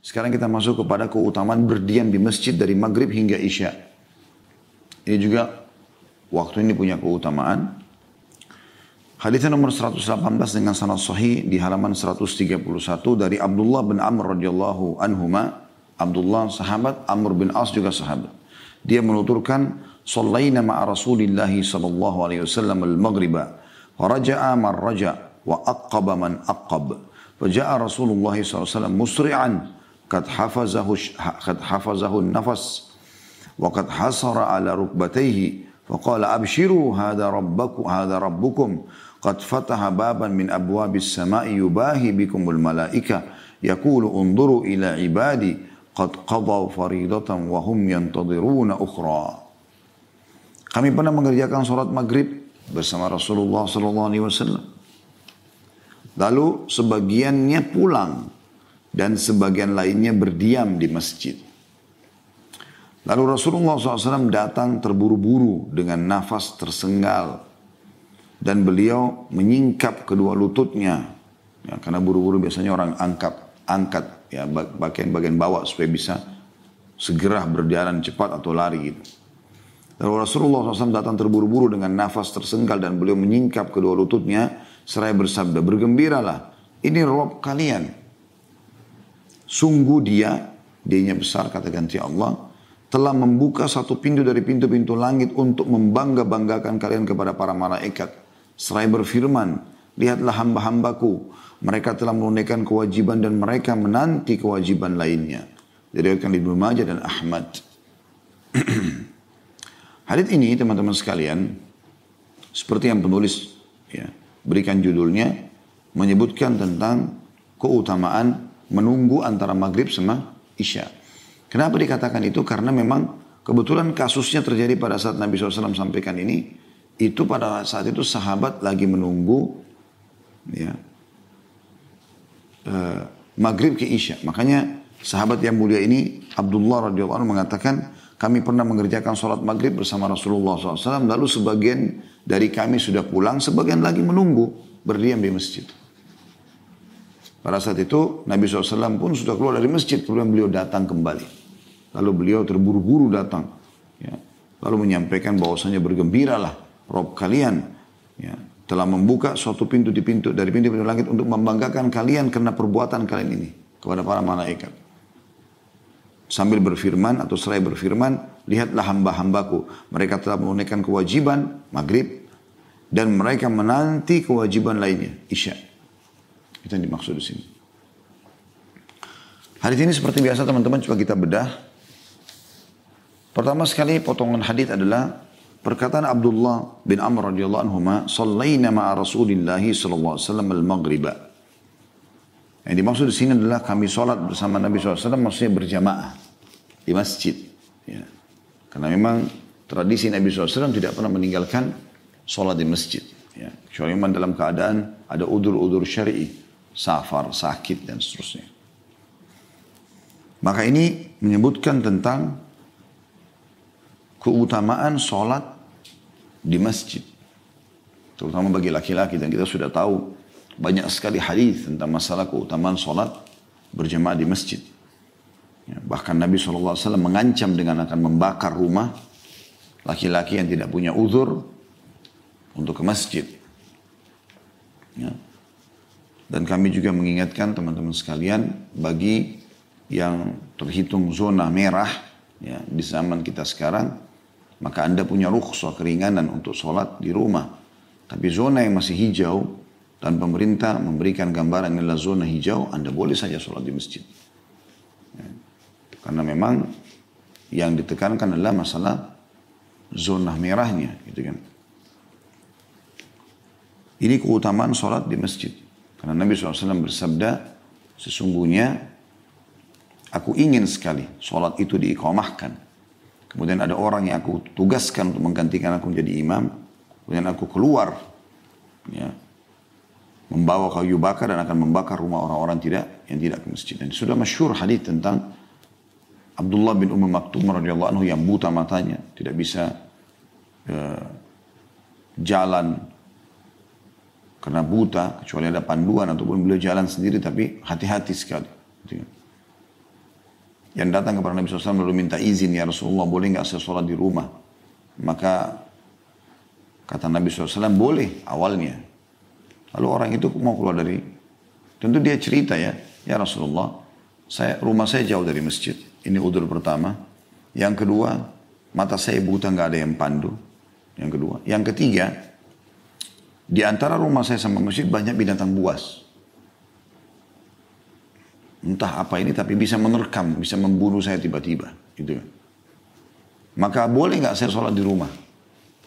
Sekarang kita masuk kepada keutamaan berdiam di masjid dari maghrib hingga isya. Ini juga waktu ini punya keutamaan. Hadisnya nomor 118 dengan sanad sahih di halaman 131 dari Abdullah bin Amr radhiyallahu anhuma. Abdullah sahabat, Amr bin As juga sahabat. Dia menuturkan, "Shallaina ma'a Rasulillah sallallahu alaihi wasallam al-maghriba, wa raja'a man raja' wa aqaba man aqab." Faja'a Rasulullah SAW musri'an qad hafazahu qad hafazahu an-nafas wa qad hasara ala rukbatayhi فقال أبشروا هذا ربكم هذا ربكم قد فتح بابا من أبواب السماء يباهي بكم الملائكة يقول انظروا إلى عبادي قد قضوا فريضة وهم ينتظرون أخرى Kami pernah mengerjakan sholat maghrib bersama Rasulullah Sallallahu Alaihi Wasallam. Lalu sebagiannya pulang dan sebagian lainnya berdiam di masjid. Lalu Rasulullah SAW datang terburu-buru dengan nafas tersenggal. Dan beliau menyingkap kedua lututnya. Ya, karena buru-buru biasanya orang angkat, angkat ya bagian-bagian bawah supaya bisa segera berjalan cepat atau lari gitu. Lalu Rasulullah SAW datang terburu-buru dengan nafas tersenggal dan beliau menyingkap kedua lututnya seraya bersabda, bergembiralah, ini Rob kalian. Sungguh dia, dianya besar kata ganti Allah, telah membuka satu pintu dari pintu-pintu langit untuk membangga-banggakan kalian kepada para malaikat. Seraya berfirman, lihatlah hamba-hambaku, mereka telah menunaikan kewajiban dan mereka menanti kewajiban lainnya. Diriwayatkan Ibnu Majah dan Ahmad. Hadis ini teman-teman sekalian, seperti yang penulis ya, berikan judulnya, menyebutkan tentang keutamaan menunggu antara maghrib sama isya. Kenapa dikatakan itu? Karena memang kebetulan kasusnya terjadi pada saat Nabi SAW sampaikan ini, itu pada saat itu sahabat lagi menunggu ya, uh, maghrib ke isya. Makanya sahabat yang mulia ini Abdullah radhiyallahu anhu mengatakan kami pernah mengerjakan sholat maghrib bersama Rasulullah SAW. Lalu sebagian dari kami sudah pulang, sebagian lagi menunggu, berdiam di masjid. Pada saat itu Nabi SAW pun sudah keluar dari masjid, kemudian beliau datang kembali. Lalu beliau terburu-buru datang. Ya. Lalu menyampaikan bahwasanya bergembiralah Rob kalian ya, telah membuka suatu pintu di pintu dari pintu-pintu langit untuk membanggakan kalian karena perbuatan kalian ini kepada para malaikat sambil berfirman atau seraya berfirman, lihatlah hamba-hambaku, mereka telah menunaikan kewajiban maghrib dan mereka menanti kewajiban lainnya, isya. Itu yang dimaksud di sini. Hadis ini seperti biasa teman-teman coba kita bedah. Pertama sekali potongan hadis adalah perkataan Abdullah bin Amr radhiyallahu anhu, "Shallaina ma'a Rasulillah sallallahu alaihi wasallam al-maghriba." Yang dimaksud di sini adalah kami sholat bersama Nabi SAW maksudnya berjamaah di masjid. Ya. Karena memang tradisi Nabi SAW tidak pernah meninggalkan sholat di masjid. Ya. Kecuali memang dalam keadaan ada udur-udur syari'i, safar, sakit dan seterusnya. Maka ini menyebutkan tentang keutamaan sholat di masjid. Terutama bagi laki-laki dan kita sudah tahu banyak sekali hadis tentang masalah keutamaan sholat berjemaah di masjid. Ya, bahkan Nabi SAW mengancam dengan akan membakar rumah laki-laki yang tidak punya uzur untuk ke masjid. Ya. Dan kami juga mengingatkan teman-teman sekalian bagi yang terhitung zona merah ya, di zaman kita sekarang, maka Anda punya rukhsah keringanan untuk sholat di rumah. Tapi zona yang masih hijau, dan pemerintah memberikan gambaran inilah zona hijau, Anda boleh saja sholat di masjid. Ya. Karena memang yang ditekankan adalah masalah zona merahnya, gitu kan. Ini keutamaan sholat di masjid. Karena Nabi SAW bersabda, sesungguhnya aku ingin sekali sholat itu diikomahkan. Kemudian ada orang yang aku tugaskan untuk menggantikan aku menjadi imam. Kemudian aku keluar. Ya, membawa kayu bakar dan akan membakar rumah orang-orang tidak yang tidak ke masjid. Dan sudah masyur hadis tentang Abdullah bin Umar Maktum radhiyallahu anhu yang buta matanya, tidak bisa uh, jalan karena buta kecuali ada panduan ataupun beliau jalan sendiri tapi hati-hati sekali. Yang datang kepada Nabi SAW lalu minta izin ya Rasulullah boleh nggak saya sholat di rumah? Maka kata Nabi SAW boleh awalnya. Lalu orang itu mau keluar dari tentu dia cerita ya ya Rasulullah saya rumah saya jauh dari masjid. Ini udur pertama. Yang kedua mata saya buta nggak ada yang pandu. Yang kedua. Yang ketiga di antara rumah saya sama masjid banyak binatang buas entah apa ini tapi bisa menerkam, bisa membunuh saya tiba-tiba. Gitu. Maka boleh nggak saya sholat di rumah?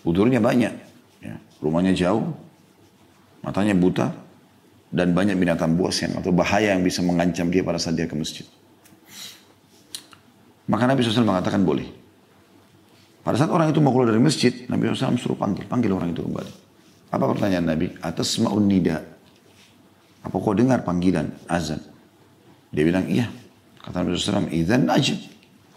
Udurnya banyak. Ya. Rumahnya jauh, matanya buta, dan banyak binatang buas yang atau bahaya yang bisa mengancam dia pada saat dia ke masjid. Maka Nabi SAW mengatakan boleh. Pada saat orang itu mau keluar dari masjid, Nabi SAW suruh panggil, panggil orang itu kembali. Apa pertanyaan Nabi? Atas ma'un nida. Apa kau dengar panggilan azan? Dia bilang, iya. Kata Nabi SAW, izan ajib.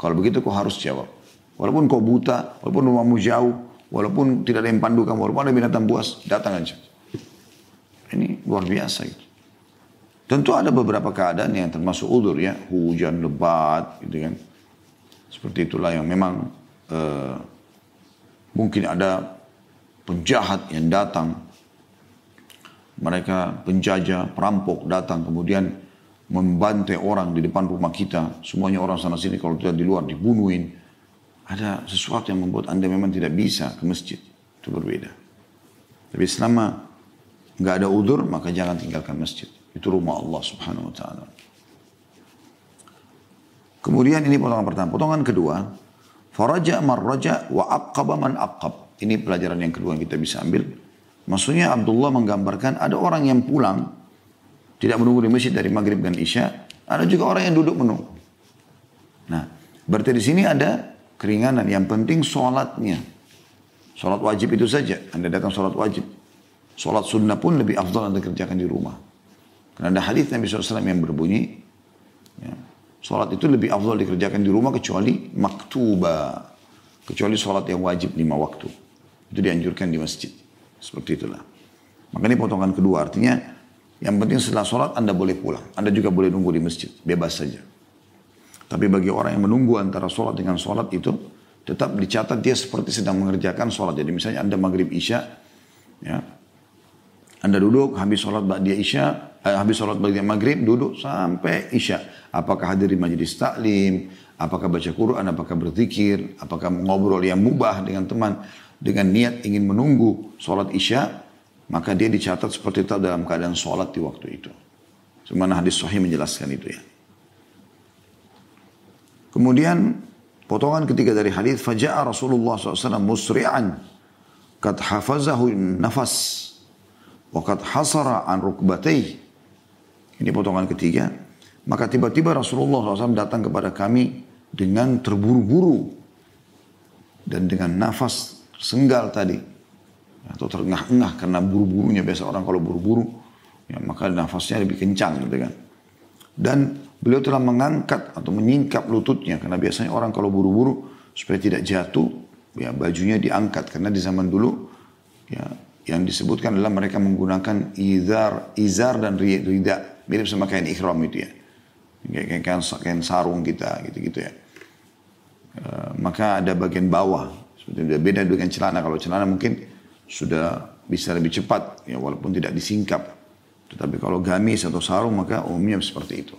Kalau begitu kau harus jawab. Walaupun kau buta, walaupun rumahmu jauh, walaupun tidak ada yang pandu kamu, walaupun ada binatang buas, datang aja. Ini luar biasa itu. Tentu ada beberapa keadaan yang termasuk udur ya, hujan lebat gitu kan. Seperti itulah yang memang uh, mungkin ada penjahat yang datang, mereka penjajah, perampok datang kemudian membantai orang di depan rumah kita, semuanya orang sana sini kalau tidak di luar dibunuhin. Ada sesuatu yang membuat anda memang tidak bisa ke masjid. Itu berbeda. Tapi selama nggak ada udur, maka jangan tinggalkan masjid. Itu rumah Allah subhanahu wa ta'ala. Kemudian ini potongan pertama. Potongan kedua, faraja marraja wa aqaba man aqab. Ini pelajaran yang kedua yang kita bisa ambil. Maksudnya Abdullah menggambarkan ada orang yang pulang tidak menunggu di masjid dari maghrib dan isya. Ada juga orang yang duduk menunggu. Nah, berarti di sini ada keringanan. Yang penting sholatnya. Sholat wajib itu saja. Anda datang sholat wajib. Sholat sunnah pun lebih afdal Anda kerjakan di rumah. Karena ada hadis Nabi SAW yang berbunyi. Ya, sholat itu lebih afdal dikerjakan di rumah kecuali maktuba. Kecuali sholat yang wajib lima waktu. Itu dianjurkan di masjid. Seperti itulah. Maka ini potongan kedua. Artinya yang penting setelah sholat Anda boleh pulang. Anda juga boleh nunggu di masjid. Bebas saja. Tapi bagi orang yang menunggu antara sholat dengan sholat itu, tetap dicatat dia seperti sedang mengerjakan sholat. Jadi misalnya Anda maghrib isya, ya, Anda duduk habis sholat dia isya, eh, habis sholat bagi maghrib duduk sampai isya. Apakah hadir di majelis taklim, apakah baca Quran, apakah berzikir, apakah ngobrol yang mubah dengan teman dengan niat ingin menunggu sholat isya, maka dia dicatat seperti itu dalam keadaan sholat di waktu itu. Semana hadis sahih menjelaskan itu ya. Kemudian potongan ketiga dari hadis faja'a Rasulullah SAW musri'an kad hafazahu nafas wa kad hasara an rukbatayh. Ini potongan ketiga. Maka tiba-tiba Rasulullah SAW datang kepada kami dengan terburu-buru dan dengan nafas senggal tadi. Atau terengah-engah karena buru-burunya. Biasa orang kalau buru-buru ya maka nafasnya lebih kencang gitu kan. Dan beliau telah mengangkat atau menyingkap lututnya. Karena biasanya orang kalau buru-buru supaya tidak jatuh ya bajunya diangkat. Karena di zaman dulu ya yang disebutkan adalah mereka menggunakan izar izar dan rida. Mirip sama kain ikhram itu ya. Kayak kain, kain sarung kita gitu-gitu ya. Uh, maka ada bagian bawah seperti beda dengan celana kalau celana mungkin sudah bisa lebih cepat ya walaupun tidak disingkap. Tetapi kalau gamis atau sarung maka umumnya seperti itu.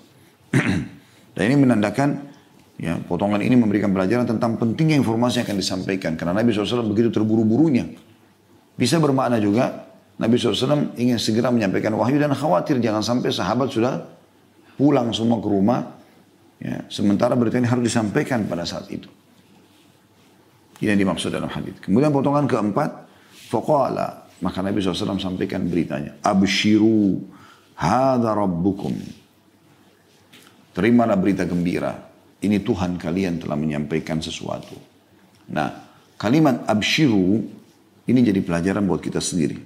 Dan ini menandakan ya potongan ini memberikan pelajaran tentang pentingnya informasi yang akan disampaikan karena Nabi SAW begitu terburu-burunya. Bisa bermakna juga Nabi SAW ingin segera menyampaikan wahyu dan khawatir jangan sampai sahabat sudah pulang semua ke rumah ya, sementara berita ini harus disampaikan pada saat itu. Ini yang dimaksud dalam hadis. Kemudian potongan keempat, Faqala. Maka Nabi SAW sampaikan beritanya. Abshiru hadha rabbukum. Terimalah berita gembira. Ini Tuhan kalian telah menyampaikan sesuatu. Nah, kalimat abshiru ini jadi pelajaran buat kita sendiri.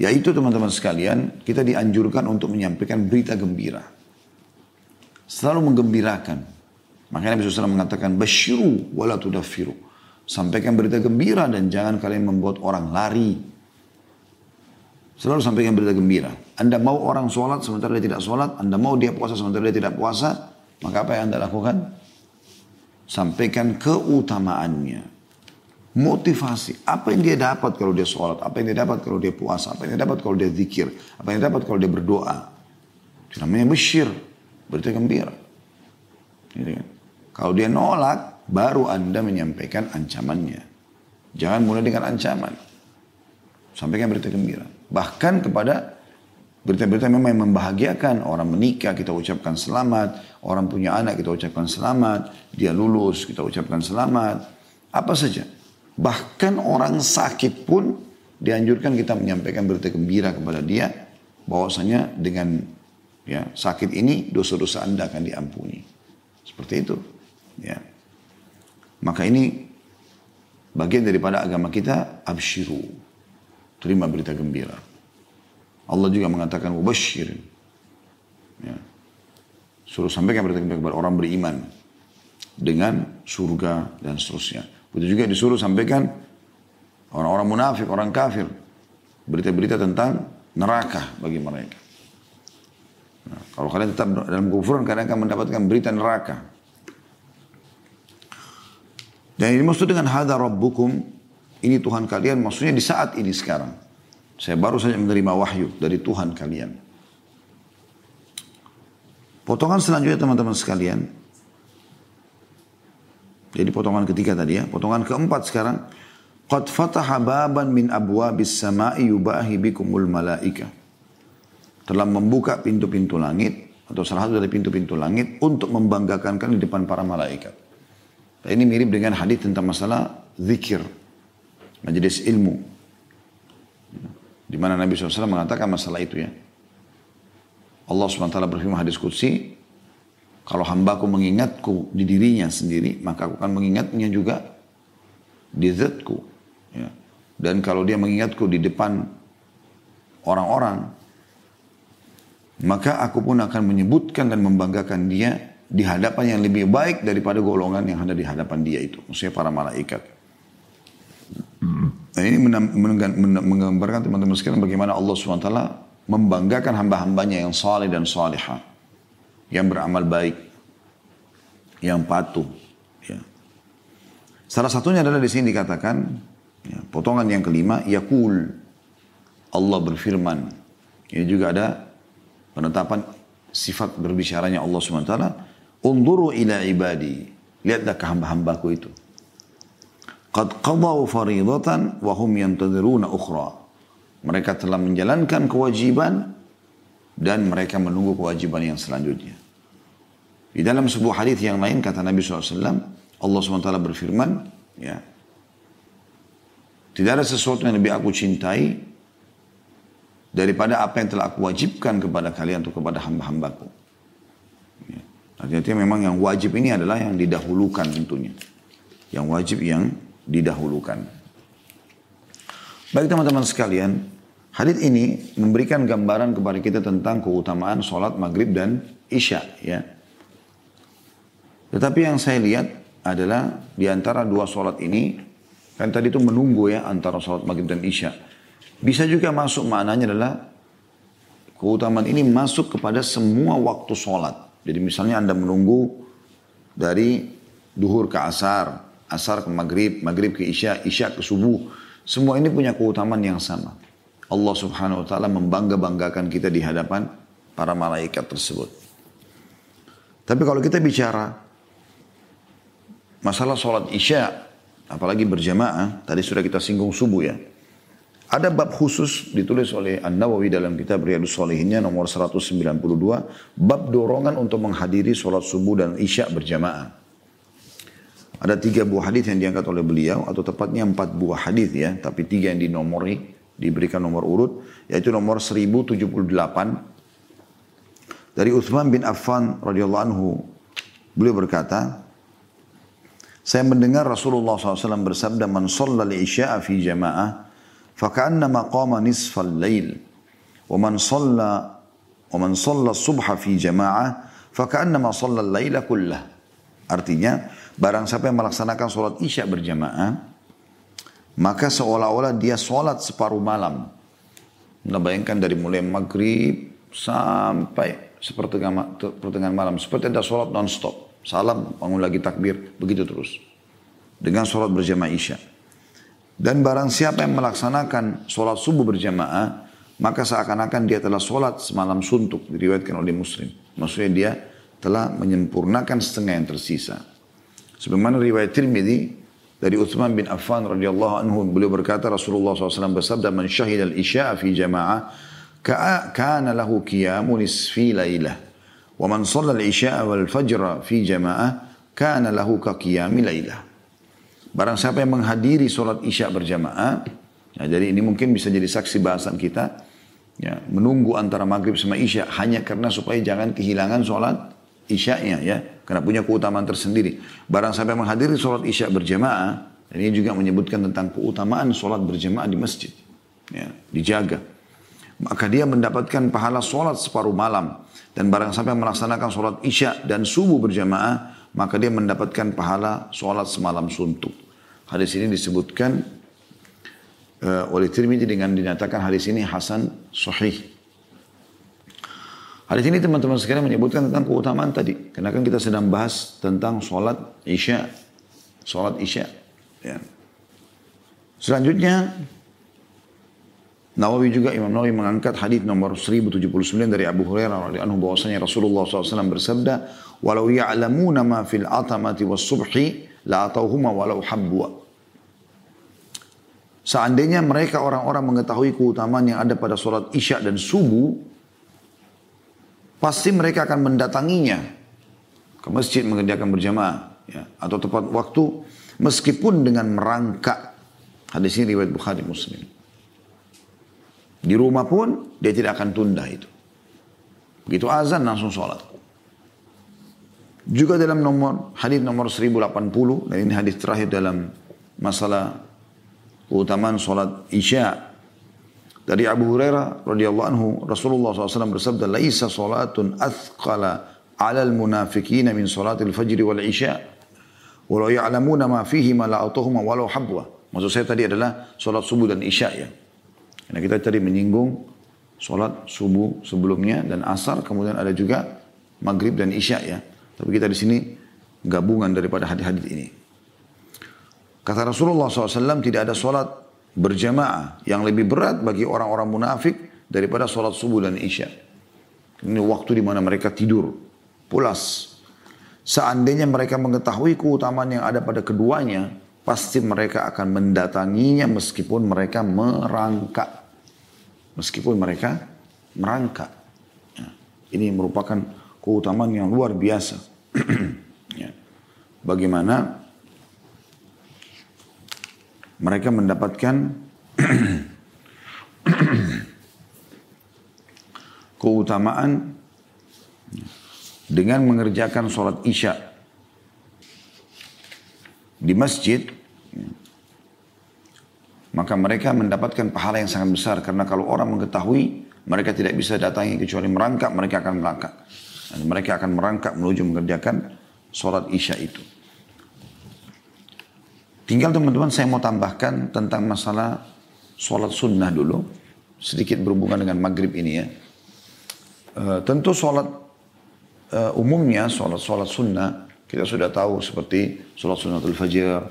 Yaitu teman-teman sekalian, kita dianjurkan untuk menyampaikan berita gembira. Selalu menggembirakan. Makanya Nabi SAW mengatakan, Bashiru wala tudafiru. Sampaikan berita gembira dan jangan kalian membuat orang lari. Selalu sampaikan berita gembira. Anda mau orang sholat sementara dia tidak sholat. Anda mau dia puasa sementara dia tidak puasa. Maka apa yang anda lakukan? Sampaikan keutamaannya. Motivasi. Apa yang dia dapat kalau dia sholat? Apa yang dia dapat kalau dia puasa? Apa yang dia dapat kalau dia zikir? Apa yang dia dapat kalau dia berdoa? Itu namanya besyir. Berita gembira. Gitu kan? Kalau dia nolak, baru anda menyampaikan ancamannya. Jangan mulai dengan ancaman. Sampaikan berita gembira. Bahkan kepada berita-berita memang membahagiakan. Orang menikah, kita ucapkan selamat. Orang punya anak, kita ucapkan selamat. Dia lulus, kita ucapkan selamat. Apa saja. Bahkan orang sakit pun dianjurkan kita menyampaikan berita gembira kepada dia bahwasanya dengan ya sakit ini dosa-dosa Anda akan diampuni. Seperti itu. Ya. Maka ini bagian daripada agama kita absyiru. Terima berita gembira. Allah juga mengatakan mubasyirin. Ya. Suruh sampaikan berita gembira kepada orang beriman dengan surga dan seterusnya. Begitu juga disuruh sampaikan orang-orang munafik, orang kafir. Berita-berita tentang neraka bagi mereka. Nah, kalau kalian tetap dalam kufuran, kalian akan mendapatkan berita neraka. Dan ini maksud dengan hada rabbukum, ini Tuhan kalian, maksudnya di saat ini sekarang. Saya baru saja menerima wahyu dari Tuhan kalian. Potongan selanjutnya teman-teman sekalian, jadi potongan ketiga tadi ya. Potongan keempat sekarang. Qad fataha baban min abwabis sama'i yubahi bikumul malaika. Telah membuka pintu-pintu langit. Atau salah satu dari pintu-pintu langit. Untuk membanggakan di depan para malaikat. Ini mirip dengan hadis tentang masalah zikir. Majelis ilmu. Di mana Nabi SAW mengatakan masalah itu ya. Allah SWT berfirman hadis Qudsi, kalau hambaku mengingatku di dirinya sendiri, maka aku akan mengingatnya juga di zatku. Ya. Dan kalau dia mengingatku di depan orang-orang, maka aku pun akan menyebutkan dan membanggakan dia di hadapan yang lebih baik daripada golongan yang ada di hadapan dia itu. Maksudnya para malaikat. Dan ini menggambarkan teman-teman sekalian bagaimana Allah SWT membanggakan hamba-hambanya yang saleh dan salihah yang beramal baik, yang patuh. Ya. Salah satunya adalah di sini dikatakan, ya, potongan yang kelima, yakul. Allah berfirman. Ini juga ada penetapan sifat berbicaranya Allah SWT. Unduru ila ibadi. Lihatlah ke hamba-hambaku itu. Qad qadau faridatan wa hum yantadhiruna ukhra. Mereka telah menjalankan kewajiban dan mereka menunggu kewajiban yang selanjutnya. Di dalam sebuah hadis yang lain kata Nabi SAW, Allah SWT berfirman, ya, tidak ada sesuatu yang lebih aku cintai daripada apa yang telah aku wajibkan kepada kalian atau kepada hamba-hambaku. Ya. Artinya memang yang wajib ini adalah yang didahulukan tentunya. Yang wajib yang didahulukan. Baik teman-teman sekalian, hadis ini memberikan gambaran kepada kita tentang keutamaan sholat maghrib dan isya. Ya. Tetapi yang saya lihat adalah di antara dua sholat ini, kan tadi itu menunggu ya antara sholat maghrib dan isya. Bisa juga masuk maknanya adalah keutamaan ini masuk kepada semua waktu sholat. Jadi misalnya Anda menunggu dari duhur ke asar, asar ke maghrib, maghrib ke isya, isya ke subuh. Semua ini punya keutamaan yang sama. Allah subhanahu wa ta'ala membangga-banggakan kita di hadapan para malaikat tersebut. Tapi kalau kita bicara masalah sholat isya, apalagi berjamaah, tadi sudah kita singgung subuh ya. Ada bab khusus ditulis oleh An-Nawawi dalam kitab Riyadus Solihinnya nomor 192, bab dorongan untuk menghadiri sholat subuh dan isya berjamaah. Ada tiga buah hadis yang diangkat oleh beliau, atau tepatnya empat buah hadis ya, tapi tiga yang dinomori, diberikan nomor urut, yaitu nomor 1078 dari Uthman bin Affan radhiyallahu anhu. Beliau berkata, saya mendengar Rasulullah SAW bersabda, Man sallal isya'a fi jama'ah, nisfal lail. Wa man salla wa man salla subha fi jama'ah, faka'annama salla laila kullah. Artinya, barang siapa yang melaksanakan sholat isya berjamaah, maka seolah-olah dia sholat separuh malam. Anda bayangkan dari mulai maghrib sampai sepertengahan malam. Seperti ada sholat non-stop. Salam, bangun lagi takbir, begitu terus. Dengan sholat berjamaah isya. Dan barang siapa yang melaksanakan sholat subuh berjamaah, maka seakan-akan dia telah sholat semalam suntuk, diriwayatkan oleh muslim. Maksudnya dia telah menyempurnakan setengah yang tersisa. Sebagaimana riwayat Tirmidzi dari Uthman bin Affan radhiyallahu anhu beliau berkata Rasulullah SAW bersabda man syahida al-isya'a fi jama'ah kana lahu qiyamu nisfi lailah wa man shalla al-isya'a wal fajra fi jama'ah kana lahu ka qiyami lailah Barang siapa yang menghadiri sholat isya berjamaah, ya, jadi ini mungkin bisa jadi saksi bahasan kita, ya, menunggu antara maghrib sama isya hanya karena supaya jangan kehilangan sholat isyanya ya, karena punya keutamaan tersendiri. Barang siapa yang menghadiri sholat isya berjamaah, ini juga menyebutkan tentang keutamaan sholat berjamaah di masjid, ya, dijaga. Maka dia mendapatkan pahala sholat separuh malam. Dan barang siapa yang melaksanakan sholat isya dan subuh berjamaah, maka dia mendapatkan pahala sholat semalam suntuk. Hadis ini disebutkan uh, oleh Tirmidzi dengan dinyatakan hadis ini hasan sahih. Hadis ini teman-teman sekalian menyebutkan tentang keutamaan tadi. Karena kan kita sedang bahas tentang sholat isya. Sholat isya. Ya. Selanjutnya, Nawawi juga Imam Nawawi mengangkat hadis nomor 1079 dari Abu Hurairah radhiyallahu bahwasanya Rasulullah SAW bersabda, "Walau ya'lamuna ma fil atamati was subhi la atauhuma walau habwa. Seandainya mereka orang-orang mengetahui keutamaan yang ada pada sholat isya dan subuh, pasti mereka akan mendatanginya ke masjid mengerjakan berjamaah ya, atau tepat waktu meskipun dengan merangkak. Hadis ini riwayat Bukhari Muslim. Di rumah pun dia tidak akan tunda itu. Begitu azan langsung sholat. Juga dalam nomor hadis nomor 1080 dan ini hadis terakhir dalam masalah keutamaan salat Isya. Dari Abu Hurairah radhiyallahu anhu Rasulullah SAW bersabda laisa salatun athqala 'ala al-munafiqina min salatil fajr wal isya. Walau ya'lamuna ma fihi ma la'atuhuma walau habwa. Maksud saya tadi adalah salat subuh dan isya ya. Karena kita tadi menyinggung salat subuh sebelumnya dan asar kemudian ada juga maghrib dan isya ya. Tapi kita di sini gabungan daripada hadis-hadis ini. Kata Rasulullah SAW tidak ada solat berjamaah yang lebih berat bagi orang-orang munafik daripada solat subuh dan isya. Ini waktu di mana mereka tidur, pulas. Seandainya mereka mengetahui keutamaan yang ada pada keduanya, pasti mereka akan mendatanginya meskipun mereka merangkak. Meskipun mereka merangkak. Ya, ini merupakan keutamaan yang luar biasa. ya. Bagaimana mereka mendapatkan keutamaan dengan mengerjakan sholat isya di masjid maka mereka mendapatkan pahala yang sangat besar karena kalau orang mengetahui mereka tidak bisa datangi kecuali merangkak mereka akan merangkak mereka akan merangkak menuju mengerjakan sholat isya itu. Tinggal teman-teman saya mau tambahkan tentang masalah sholat sunnah dulu. Sedikit berhubungan dengan maghrib ini ya. E, tentu sholat e, umumnya, sholat-sholat sunnah, kita sudah tahu seperti sholat sunnatul fajr,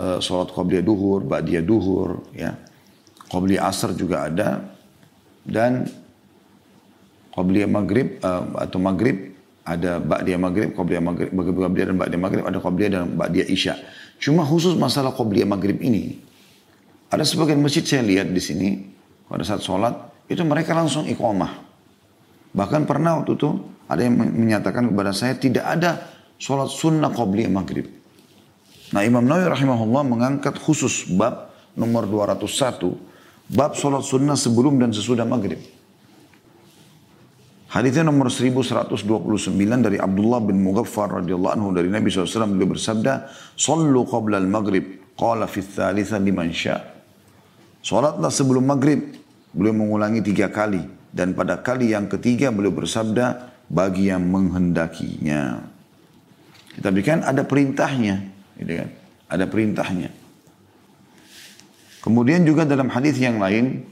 e, sholat qabliyah duhur, ba'diyah duhur, ya. Qabliyah asar juga ada. Dan Qabliyah maghrib uh, atau maghrib ada ba'diyah maghrib, qabliyah maghrib, qabliyah dan ba'diyah maghrib, ada qabliyah dan ba'diyah isya. Cuma khusus masalah qabliyah maghrib ini, ada sebagian masjid saya lihat di sini, pada saat sholat, itu mereka langsung iqamah. Bahkan pernah waktu itu, ada yang menyatakan kepada saya, tidak ada sholat sunnah qabliyah maghrib. Nah Imam Nawawi rahimahullah mengangkat khusus bab nomor 201, bab sholat sunnah sebelum dan sesudah maghrib. Hadisnya nomor 1129 dari Abdullah bin Mughaffar radhiyallahu anhu dari Nabi SAW beliau bersabda, "Sallu qabla al-maghrib." Qala fi tsalitsa liman. Salatlah sebelum maghrib. Beliau mengulangi tiga kali dan pada kali yang ketiga beliau bersabda bagi yang menghendakinya. Kita berikan ada perintahnya, gitu kan? Ada perintahnya. Kemudian juga dalam hadis yang lain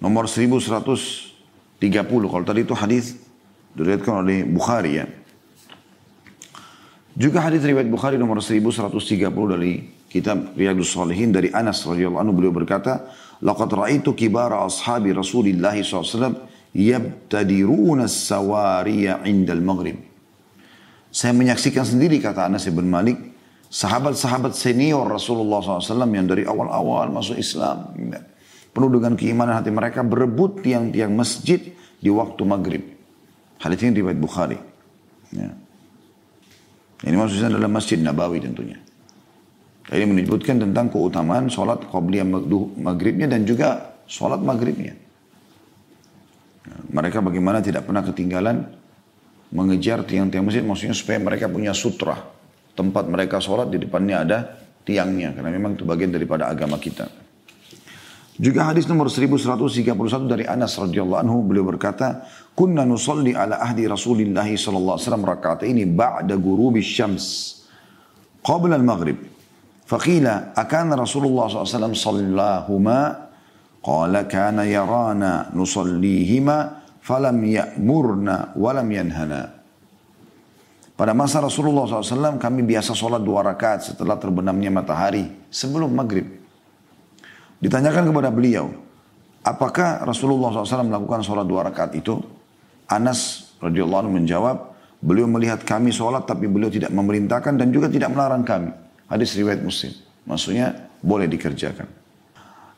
nomor 1100 30. Kalau tadi itu hadis diriwayatkan oleh Bukhari ya. Juga hadis riwayat Bukhari nomor 1130 dari kitab Riyadus Salihin dari Anas radhiyallahu anhu beliau berkata, "Laqad ra'aitu kibara ashabi Rasulillah SAW yabtadiruna as-sawariya 'inda al-maghrib." Saya menyaksikan sendiri kata Anas bin Malik, sahabat-sahabat senior Rasulullah SAW yang dari awal-awal masuk Islam, penuh dengan keimanan hati mereka berebut tiang-tiang masjid di waktu maghrib. Hadis ini riwayat Bukhari. Ya. Ini maksudnya adalah Masjid Nabawi tentunya. Ini menyebutkan tentang keutamaan sholat qabliyah maghribnya dan juga sholat maghribnya. Mereka bagaimana tidak pernah ketinggalan mengejar tiang-tiang masjid maksudnya supaya mereka punya sutra. Tempat mereka sholat di depannya ada tiangnya. Karena memang itu bagian daripada agama kita. Juga hadis nomor 1131 dari Anas radhiyallahu anhu beliau berkata, "Kunna nusalli ala ahdi Rasulillah sallallahu alaihi wasallam raka'ataini ba'da ghurubi syams qabla al-maghrib." Faqila, "Akana Rasulullah sallallahu alaihi wasallam sallahuma?" Qala kana yarana nusallihima falam ya'murna walam yanhana. Pada masa Rasulullah SAW kami biasa sholat dua rakaat setelah terbenamnya matahari sebelum maghrib. Ditanyakan kepada beliau, apakah Rasulullah SAW melakukan sholat dua rakaat itu? Anas radhiyallahu anhu menjawab, beliau melihat kami sholat tapi beliau tidak memerintahkan dan juga tidak melarang kami. Hadis riwayat Muslim. Maksudnya boleh dikerjakan.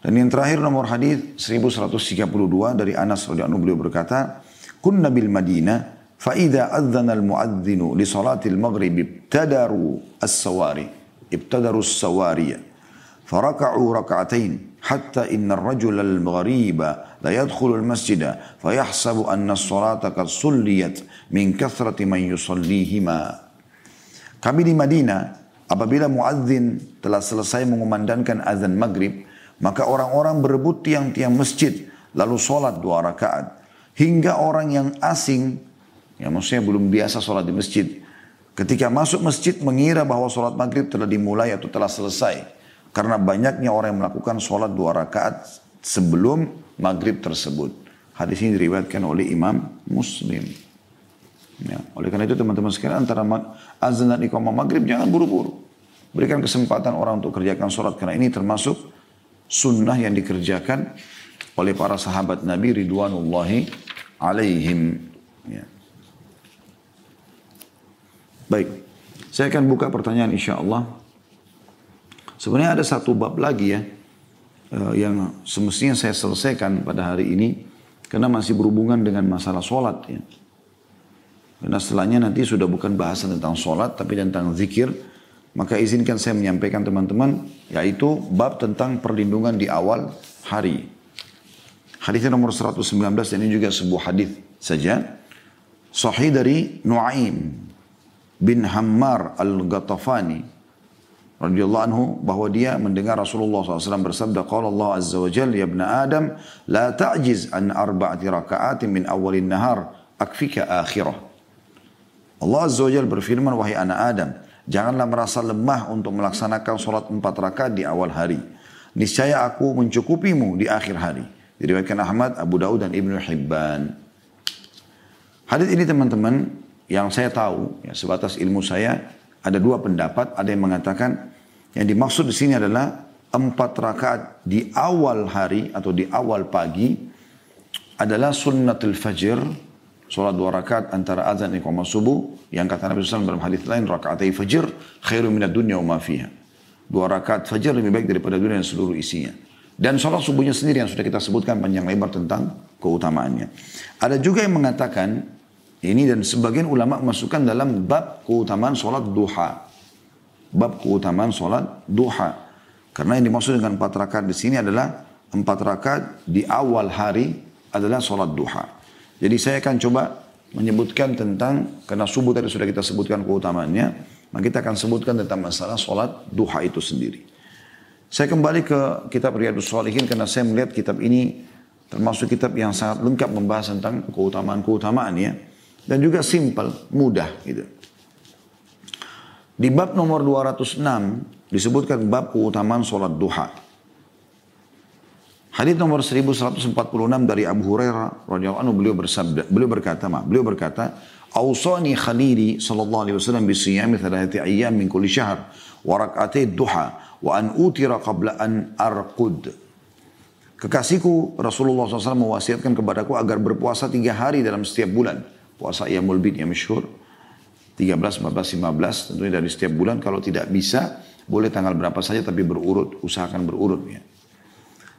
Dan yang terakhir nomor hadis 1132 dari Anas radhiyallahu anhu beliau berkata, "Kunna bil Madinah فإذا أذن المؤذن لصلاة المغرب ابتدروا السواري ابتدروا السواري فركعوا ركعتين hatta إن الرجل ghariba la يدخل masjida فيحسب anna as-salata qad sulliyat min kathrati man. Kami di Madinah apabila muadzin telah selesai mengumandangkan azan maghrib maka orang-orang berebut tiang-tiang masjid lalu sholat dua rakaat hingga orang yang asing ya maksudnya belum biasa sholat di masjid ketika masuk masjid mengira bahwa sholat maghrib telah dimulai atau telah selesai karena banyaknya orang yang melakukan sholat dua rakaat sebelum maghrib tersebut. Hadis ini diriwayatkan oleh Imam Muslim. Ya, oleh karena itu teman-teman sekalian antara azan dan iqamah maghrib jangan buru-buru. Berikan kesempatan orang untuk kerjakan sholat karena ini termasuk sunnah yang dikerjakan oleh para sahabat Nabi Ridwanullahi alaihim. Ya. Baik, saya akan buka pertanyaan insya Allah. Sebenarnya ada satu bab lagi ya uh, yang semestinya saya selesaikan pada hari ini karena masih berhubungan dengan masalah sholat ya. Karena setelahnya nanti sudah bukan bahasan tentang sholat tapi tentang zikir. Maka izinkan saya menyampaikan teman-teman yaitu bab tentang perlindungan di awal hari. Hadis nomor 119 ini juga sebuah hadis saja. Sahih dari Nuaim bin Hammar al-Ghatafani radhiyallahu anhu bahwa dia mendengar Rasulullah SAW bersabda qala Allah azza wa jalla ya ibn Adam la ta'jiz an arba'ati raka'atin min awalin nahar akfika akhirah. Allah azza wa jalla berfirman wahai anak Adam janganlah merasa lemah untuk melaksanakan salat empat rakaat di awal hari. Niscaya aku mencukupimu di akhir hari. Diriwayatkan Ahmad Abu Daud dan Ibnu Hibban. Hadis ini teman-teman yang saya tahu ya, sebatas ilmu saya ada dua pendapat, ada yang mengatakan yang dimaksud di sini adalah empat rakaat di awal hari atau di awal pagi adalah sunnatul fajr, sholat dua rakaat antara azan dan iqamah subuh yang kata Nabi SAW dalam hadis lain rakaatai fajr khairu minad dunya wa ma. Dua rakaat fajr lebih baik daripada dunia dan seluruh isinya. Dan sholat subuhnya sendiri yang sudah kita sebutkan panjang lebar tentang keutamaannya. Ada juga yang mengatakan ini dan sebagian ulama masukkan dalam bab keutamaan sholat duha. Bab keutamaan sholat duha. Karena yang dimaksud dengan empat rakaat di sini adalah empat rakaat di awal hari adalah sholat duha. Jadi saya akan coba menyebutkan tentang, karena subuh tadi sudah kita sebutkan keutamaannya, maka kita akan sebutkan tentang masalah sholat duha itu sendiri. Saya kembali ke kitab Riyadus Salihin karena saya melihat kitab ini termasuk kitab yang sangat lengkap membahas tentang keutamaan-keutamaan ya dan juga simple, mudah gitu. Di bab nomor 206 disebutkan bab keutamaan sholat duha. Hadis nomor 1146 dari Abu Hurairah radhiyallahu anhu beliau bersabda, beliau berkata, ma, beliau berkata, "Ausani khalili sallallahu alaihi wasallam bi siyami thalathati ayyam min kulli syahr wa rak'atay duha wa an utira qabla an arqud." Kekasihku Rasulullah SAW mewasiatkan kepadaku agar berpuasa tiga hari dalam setiap bulan. Puasa Iyamul Bid yang masyhur. 13, 14, 15 tentunya dari setiap bulan. Kalau tidak bisa boleh tanggal berapa saja tapi berurut. Usahakan berurut ya.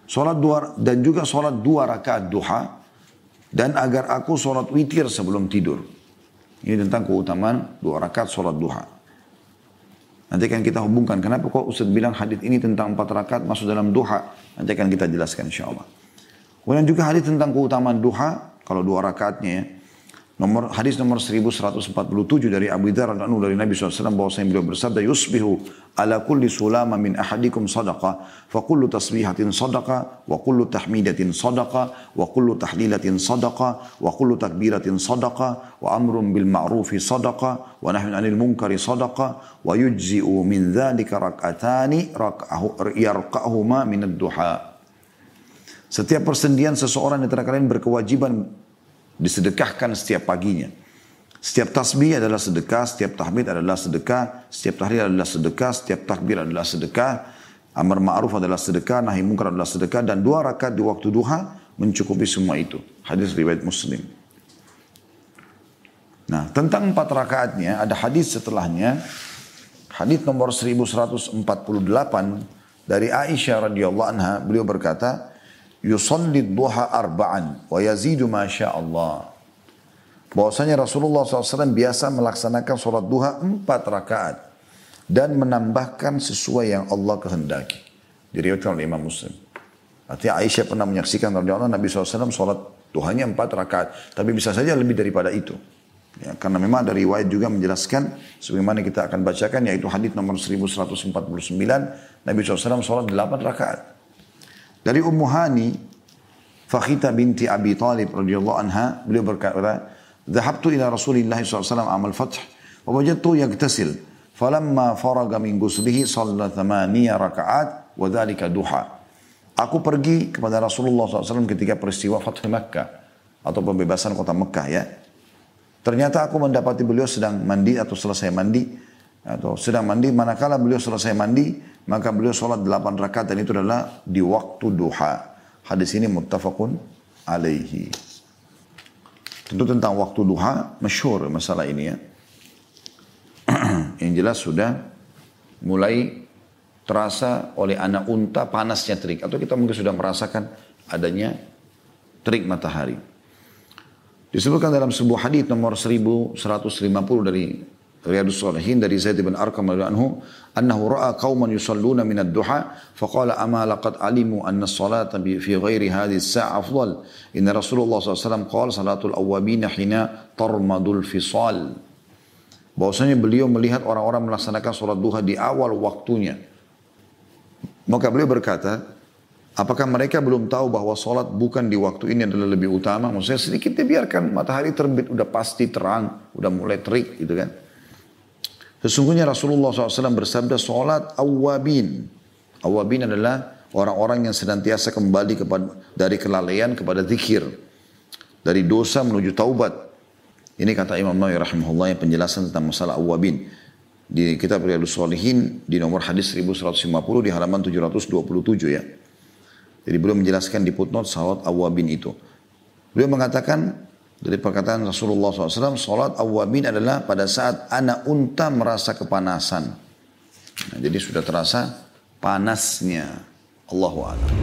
Sholat dua, dan juga sholat dua rakaat duha. Dan agar aku sholat witir sebelum tidur. Ini tentang keutamaan dua rakaat sholat duha. Nanti akan kita hubungkan. Kenapa kok Ustaz bilang hadis ini tentang empat rakaat masuk dalam duha. Nanti akan kita jelaskan insya Allah. Kemudian juga hadis tentang keutamaan duha. Kalau dua rakaatnya ya. Nomor hadis nomor 1147 dari Abu Dzar radhiyallahu dari Nabi SAW bahwasanya beliau bersabda yusbihu ala kulli sulama min ahadikum sadaqa fa kullu tasbihatin sadaqa wa kullu tahmidatin sadaqa wa kullu tahlilatin sadaqa wa kullu takbiratin sadaqa wa amrun bil ma'rufi sadaqa wa nahyun 'anil munkari sadaqa wa yujzi'u min dzalika rak'atani rak'ahu yarqa'uhuma min ad-duha. Setiap persendian seseorang di antara kalian berkewajiban disedekahkan setiap paginya. Setiap tasbih adalah sedekah, setiap tahmid adalah sedekah, setiap tahlil adalah sedekah, setiap takbir adalah sedekah, amar ma'ruf adalah sedekah, nahi adalah sedekah, dan dua rakaat di waktu duha mencukupi semua itu. Hadis riwayat Muslim. Nah, tentang empat rakaatnya ada hadis setelahnya. Hadis nomor 1148 dari Aisyah radhiyallahu anha, beliau berkata, yusalli duha arba'an wa yazidu ma Allah. Bahwasanya Rasulullah SAW biasa melaksanakan sholat duha empat rakaat dan menambahkan sesuai yang Allah kehendaki. Diriwayatkan oleh Imam Muslim. Artinya Aisyah pernah menyaksikan radhiyallahu Nabi SAW sholat duhanya empat rakaat, tapi bisa saja lebih daripada itu. Ya, karena memang dari riwayat juga menjelaskan sebagaimana kita akan bacakan yaitu hadis nomor 1149 Nabi SAW sholat delapan rakaat. Dari Ummu Hani, Fakhita binti Abi Talib radhiyallahu anha, beliau berkata, "Dhahabtu ila Rasulillah SAW amal fath, wa wajadtu yagtasil. Falamma faraga min ghuslihi shalla thamaniya raka'at wa dhalika duha." Aku pergi kepada Rasulullah SAW ketika peristiwa Fath Makkah atau pembebasan kota Mekah ya. Ternyata aku mendapati beliau sedang mandi atau selesai mandi atau sedang mandi manakala beliau selesai mandi maka beliau sholat delapan rakaat dan itu adalah di waktu duha. Hadis ini muttafaqun alaihi. Tentu tentang waktu duha masyhur masalah ini ya. Yang jelas sudah mulai terasa oleh anak unta panasnya terik. Atau kita mungkin sudah merasakan adanya terik matahari. Disebutkan dalam sebuah hadis nomor 1150 dari Riyadus Salihin dari Zaid bin Arqam anhu annahu ra'a qauman yusalluna min ad-duha faqala ama laqad alimu anna as-salata fi ghairi hadhihi as-sa'a afdal inna Rasulullah SAW qala salatul awwabin hina tarmadul fisal bahwasanya beliau melihat orang-orang melaksanakan salat duha di awal waktunya maka beliau berkata Apakah mereka belum tahu bahwa sholat bukan di waktu ini adalah lebih utama? Maksudnya sedikit dibiarkan matahari terbit, udah pasti terang, udah mulai terik gitu kan. Sesungguhnya Rasulullah SAW bersabda sholat awabin. Awabin adalah orang-orang yang senantiasa kembali kepada, dari kelalaian kepada zikir. Dari dosa menuju taubat. Ini kata Imam Nawawi rahimahullah yang penjelasan tentang masalah awabin. Di kitab Riyadus Salihin di nomor hadis 1150 di halaman 727 ya. Jadi beliau menjelaskan di footnote salat awabin itu. Beliau mengatakan dari perkataan Rasulullah SAW, sholat awabin adalah pada saat anak unta merasa kepanasan. Nah, jadi sudah terasa panasnya. Allahu Akbar.